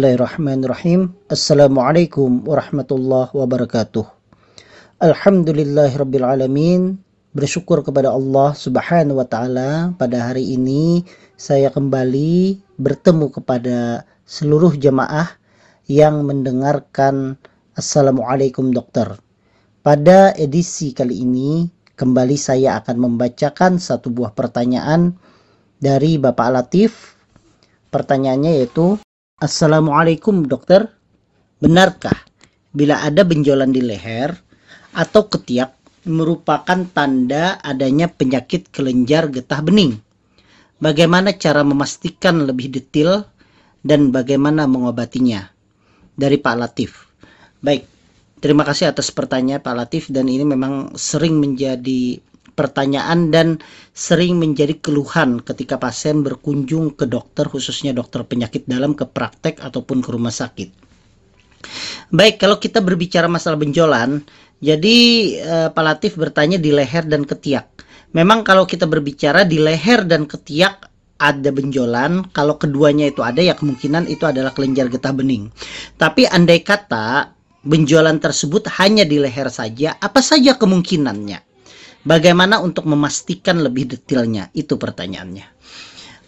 Bismillahirrahmanirrahim. Assalamualaikum warahmatullahi wabarakatuh. Alhamdulillahirabbil alamin. Bersyukur kepada Allah Subhanahu wa taala pada hari ini saya kembali bertemu kepada seluruh jemaah yang mendengarkan Assalamualaikum dokter. Pada edisi kali ini kembali saya akan membacakan satu buah pertanyaan dari Bapak Latif. Pertanyaannya yaitu Assalamualaikum dokter, benarkah bila ada benjolan di leher atau ketiak merupakan tanda adanya penyakit kelenjar getah bening? Bagaimana cara memastikan lebih detail dan bagaimana mengobatinya? Dari Pak Latif. Baik, terima kasih atas pertanyaan Pak Latif dan ini memang sering menjadi pertanyaan dan sering menjadi keluhan ketika pasien berkunjung ke dokter khususnya dokter penyakit dalam ke praktek ataupun ke rumah sakit. Baik, kalau kita berbicara masalah benjolan, jadi eh, Pak bertanya di leher dan ketiak. Memang kalau kita berbicara di leher dan ketiak ada benjolan, kalau keduanya itu ada ya kemungkinan itu adalah kelenjar getah bening. Tapi andai kata benjolan tersebut hanya di leher saja, apa saja kemungkinannya? Bagaimana untuk memastikan lebih detailnya? Itu pertanyaannya.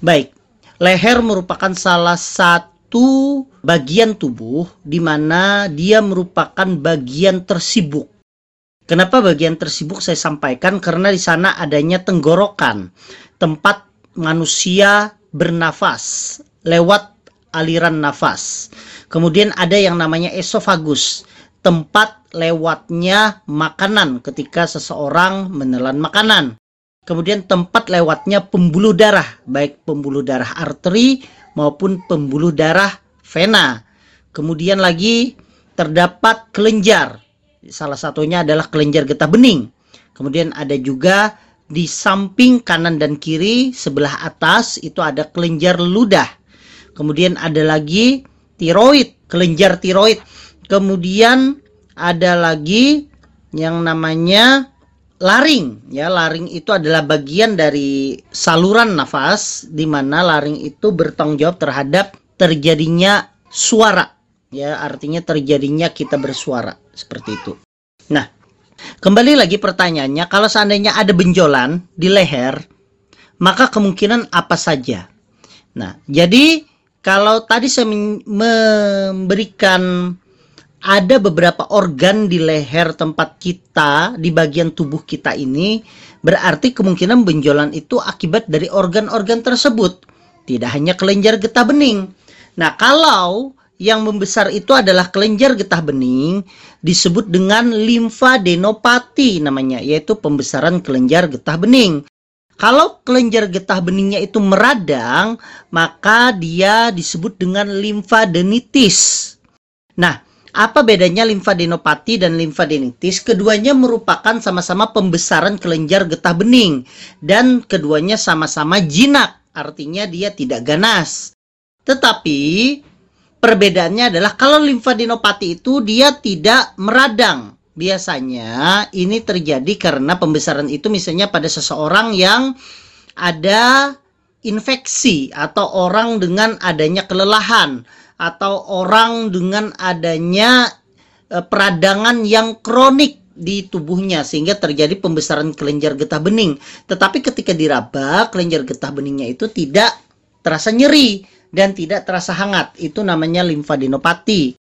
Baik, leher merupakan salah satu bagian tubuh di mana dia merupakan bagian tersibuk. Kenapa bagian tersibuk saya sampaikan? Karena di sana adanya tenggorokan, tempat manusia bernafas lewat aliran nafas. Kemudian ada yang namanya esofagus, tempat lewatnya makanan ketika seseorang menelan makanan. Kemudian tempat lewatnya pembuluh darah, baik pembuluh darah arteri maupun pembuluh darah vena. Kemudian lagi terdapat kelenjar. Salah satunya adalah kelenjar getah bening. Kemudian ada juga di samping kanan dan kiri sebelah atas itu ada kelenjar ludah. Kemudian ada lagi tiroid, kelenjar tiroid Kemudian ada lagi yang namanya laring. Ya laring itu adalah bagian dari saluran nafas di mana laring itu bertanggung jawab terhadap terjadinya suara. Ya artinya terjadinya kita bersuara seperti itu. Nah kembali lagi pertanyaannya kalau seandainya ada benjolan di leher maka kemungkinan apa saja? Nah jadi kalau tadi saya memberikan ada beberapa organ di leher tempat kita di bagian tubuh kita ini berarti kemungkinan benjolan itu akibat dari organ-organ tersebut. Tidak hanya kelenjar getah bening. Nah kalau yang membesar itu adalah kelenjar getah bening disebut dengan limfadenopati namanya yaitu pembesaran kelenjar getah bening. Kalau kelenjar getah beningnya itu meradang maka dia disebut dengan limfadenitis nah apa bedanya limfadenopati dan limfadenitis? Keduanya merupakan sama-sama pembesaran kelenjar getah bening dan keduanya sama-sama jinak, artinya dia tidak ganas. Tetapi perbedaannya adalah kalau limfadenopati itu dia tidak meradang. Biasanya ini terjadi karena pembesaran itu misalnya pada seseorang yang ada infeksi atau orang dengan adanya kelelahan atau orang dengan adanya e, peradangan yang kronik di tubuhnya sehingga terjadi pembesaran kelenjar getah bening. Tetapi ketika diraba, kelenjar getah beningnya itu tidak terasa nyeri dan tidak terasa hangat. Itu namanya limfadenopati.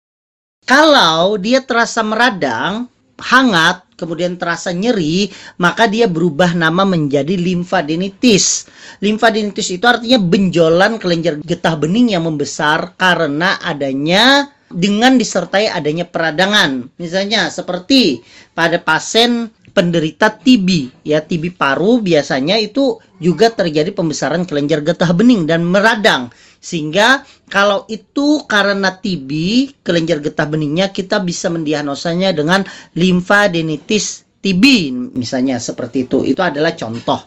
Kalau dia terasa meradang, hangat, kemudian terasa nyeri, maka dia berubah nama menjadi limfadenitis. Limfadenitis itu artinya benjolan kelenjar getah bening yang membesar karena adanya dengan disertai adanya peradangan. Misalnya seperti pada pasien penderita TB ya TB paru biasanya itu juga terjadi pembesaran kelenjar getah bening dan meradang sehingga kalau itu karena TB, kelenjar getah beningnya kita bisa mendiagnosanya dengan limfadenitis TB misalnya seperti itu. Itu adalah contoh.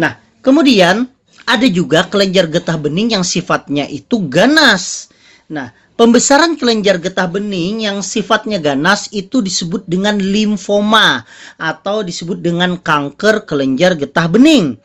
Nah, kemudian ada juga kelenjar getah bening yang sifatnya itu ganas. Nah, pembesaran kelenjar getah bening yang sifatnya ganas itu disebut dengan limfoma atau disebut dengan kanker kelenjar getah bening.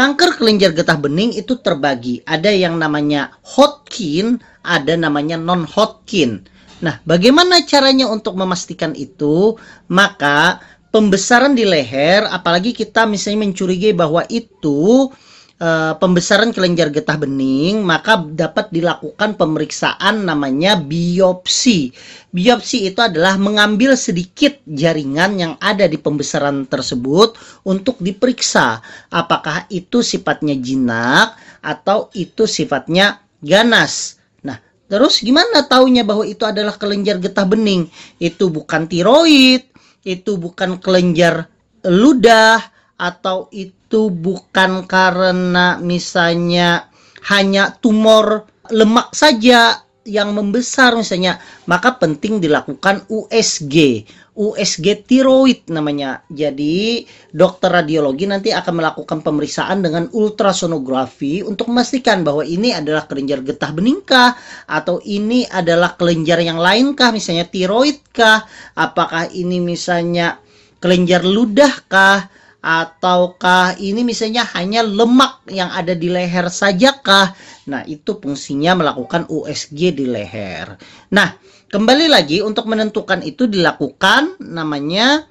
Kanker kelenjar getah bening itu terbagi. Ada yang namanya Hodgkin, ada namanya non-Hodgkin. Nah, bagaimana caranya untuk memastikan itu? Maka pembesaran di leher, apalagi kita misalnya mencurigai bahwa itu uh, pembesaran kelenjar getah bening, maka dapat dilakukan pemeriksaan namanya biopsi. Biopsi itu adalah mengambil sedikit jaringan yang ada di pembesaran tersebut untuk diperiksa apakah itu sifatnya jinak atau itu sifatnya ganas. Nah, terus gimana taunya bahwa itu adalah kelenjar getah bening? Itu bukan tiroid, itu bukan kelenjar ludah atau itu bukan karena misalnya hanya tumor lemak saja yang membesar misalnya maka penting dilakukan USG USG tiroid namanya. Jadi dokter radiologi nanti akan melakukan pemeriksaan dengan ultrasonografi untuk memastikan bahwa ini adalah kelenjar getah beningkah atau ini adalah kelenjar yang lainkah misalnya tiroid kah apakah ini misalnya kelenjar ludah kah ataukah ini misalnya hanya lemak yang ada di leher sajakah? Nah, itu fungsinya melakukan USG di leher. Nah, kembali lagi untuk menentukan itu dilakukan namanya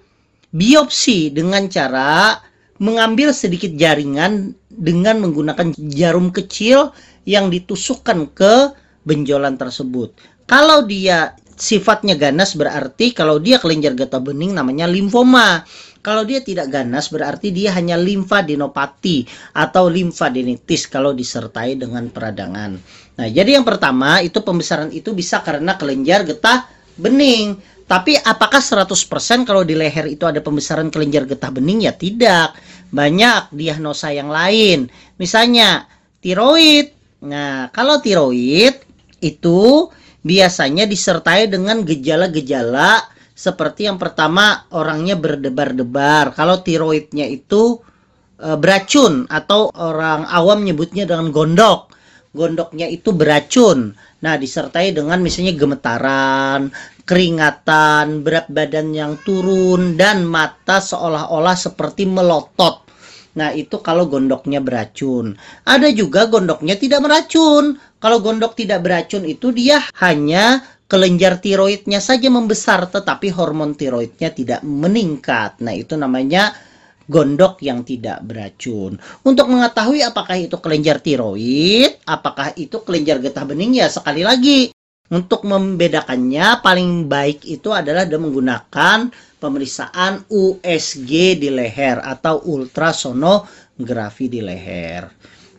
biopsi dengan cara mengambil sedikit jaringan dengan menggunakan jarum kecil yang ditusukkan ke benjolan tersebut. Kalau dia sifatnya ganas berarti kalau dia kelenjar getah bening namanya limfoma. Kalau dia tidak ganas berarti dia hanya limfadenopati atau limfadenitis kalau disertai dengan peradangan. Nah, jadi yang pertama itu pembesaran itu bisa karena kelenjar getah bening. Tapi apakah 100% kalau di leher itu ada pembesaran kelenjar getah bening? Ya tidak. Banyak diagnosa yang lain. Misalnya tiroid. Nah, kalau tiroid itu biasanya disertai dengan gejala-gejala seperti yang pertama orangnya berdebar-debar. Kalau tiroidnya itu e, beracun atau orang awam nyebutnya dengan gondok. Gondoknya itu beracun. Nah, disertai dengan misalnya gemetaran, keringatan, berat badan yang turun dan mata seolah-olah seperti melotot. Nah, itu kalau gondoknya beracun. Ada juga gondoknya tidak beracun. Kalau gondok tidak beracun itu dia hanya kelenjar tiroidnya saja membesar tetapi hormon tiroidnya tidak meningkat. Nah, itu namanya gondok yang tidak beracun. Untuk mengetahui apakah itu kelenjar tiroid, apakah itu kelenjar getah bening ya sekali lagi untuk membedakannya paling baik itu adalah dengan menggunakan pemeriksaan USG di leher atau ultrasonografi di leher.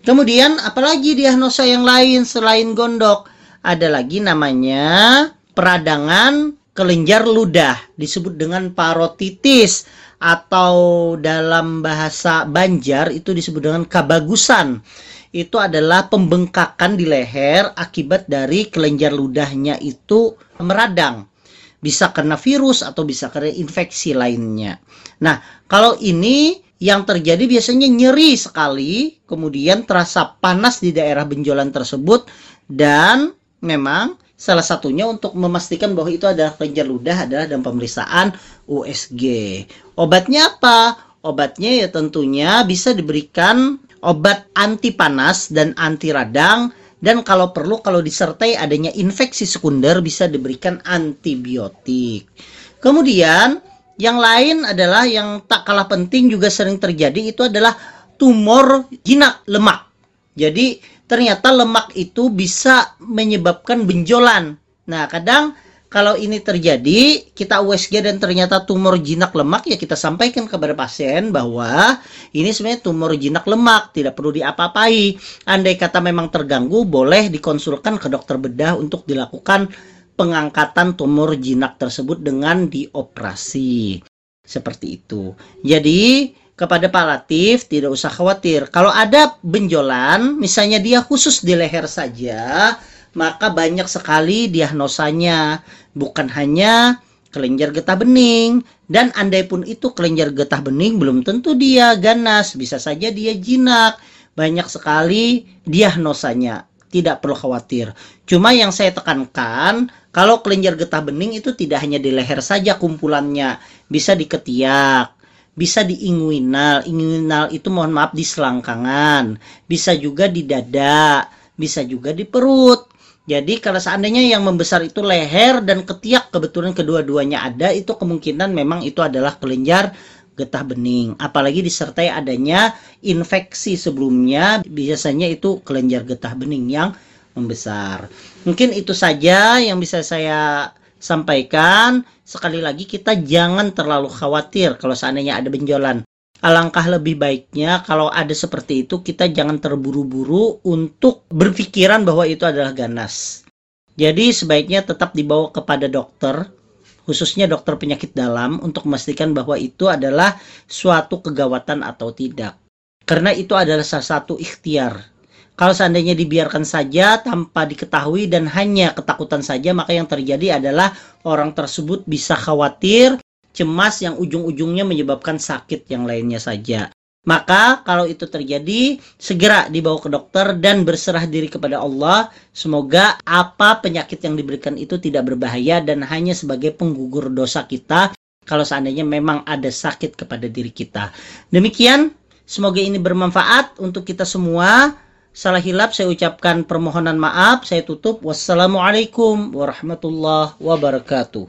Kemudian apalagi diagnosa yang lain selain gondok? Ada lagi namanya peradangan kelenjar ludah disebut dengan parotitis atau dalam bahasa Banjar itu disebut dengan kabagusan. Itu adalah pembengkakan di leher akibat dari kelenjar ludahnya itu meradang. Bisa karena virus atau bisa karena infeksi lainnya. Nah, kalau ini yang terjadi biasanya nyeri sekali, kemudian terasa panas di daerah benjolan tersebut dan memang salah satunya untuk memastikan bahwa itu adalah kelenjar ludah adalah dalam pemeriksaan USG. Obatnya apa? Obatnya ya tentunya bisa diberikan obat anti panas dan anti radang dan kalau perlu kalau disertai adanya infeksi sekunder bisa diberikan antibiotik. Kemudian yang lain adalah yang tak kalah penting juga sering terjadi itu adalah tumor jinak lemak. Jadi ternyata lemak itu bisa menyebabkan benjolan. Nah, kadang kalau ini terjadi, kita USG dan ternyata tumor jinak lemak, ya kita sampaikan kepada pasien bahwa ini sebenarnya tumor jinak lemak, tidak perlu diapa-apai. Andai kata memang terganggu, boleh dikonsulkan ke dokter bedah untuk dilakukan pengangkatan tumor jinak tersebut dengan dioperasi. Seperti itu. Jadi, kepada Pak Latif tidak usah khawatir. Kalau ada benjolan, misalnya dia khusus di leher saja, maka banyak sekali diagnosanya. Bukan hanya kelenjar getah bening dan andai pun itu kelenjar getah bening belum tentu dia ganas, bisa saja dia jinak. Banyak sekali diagnosanya. Tidak perlu khawatir. Cuma yang saya tekankan, kalau kelenjar getah bening itu tidak hanya di leher saja kumpulannya, bisa di ketiak, bisa di inguinal. Inguinal itu mohon maaf di selangkangan, bisa juga di dada, bisa juga di perut. Jadi kalau seandainya yang membesar itu leher dan ketiak kebetulan kedua-duanya ada, itu kemungkinan memang itu adalah kelenjar getah bening. Apalagi disertai adanya infeksi sebelumnya, biasanya itu kelenjar getah bening yang membesar. Mungkin itu saja yang bisa saya sampaikan. Sekali lagi kita jangan terlalu khawatir kalau seandainya ada benjolan. Alangkah lebih baiknya kalau ada seperti itu kita jangan terburu-buru untuk berpikiran bahwa itu adalah ganas. Jadi sebaiknya tetap dibawa kepada dokter, khususnya dokter penyakit dalam untuk memastikan bahwa itu adalah suatu kegawatan atau tidak. Karena itu adalah salah satu ikhtiar. Kalau seandainya dibiarkan saja tanpa diketahui dan hanya ketakutan saja, maka yang terjadi adalah orang tersebut bisa khawatir cemas yang ujung-ujungnya menyebabkan sakit yang lainnya saja. Maka kalau itu terjadi, segera dibawa ke dokter dan berserah diri kepada Allah. Semoga apa penyakit yang diberikan itu tidak berbahaya dan hanya sebagai penggugur dosa kita kalau seandainya memang ada sakit kepada diri kita. Demikian, semoga ini bermanfaat untuk kita semua. Salah hilap saya ucapkan permohonan maaf. Saya tutup. Wassalamualaikum warahmatullahi wabarakatuh.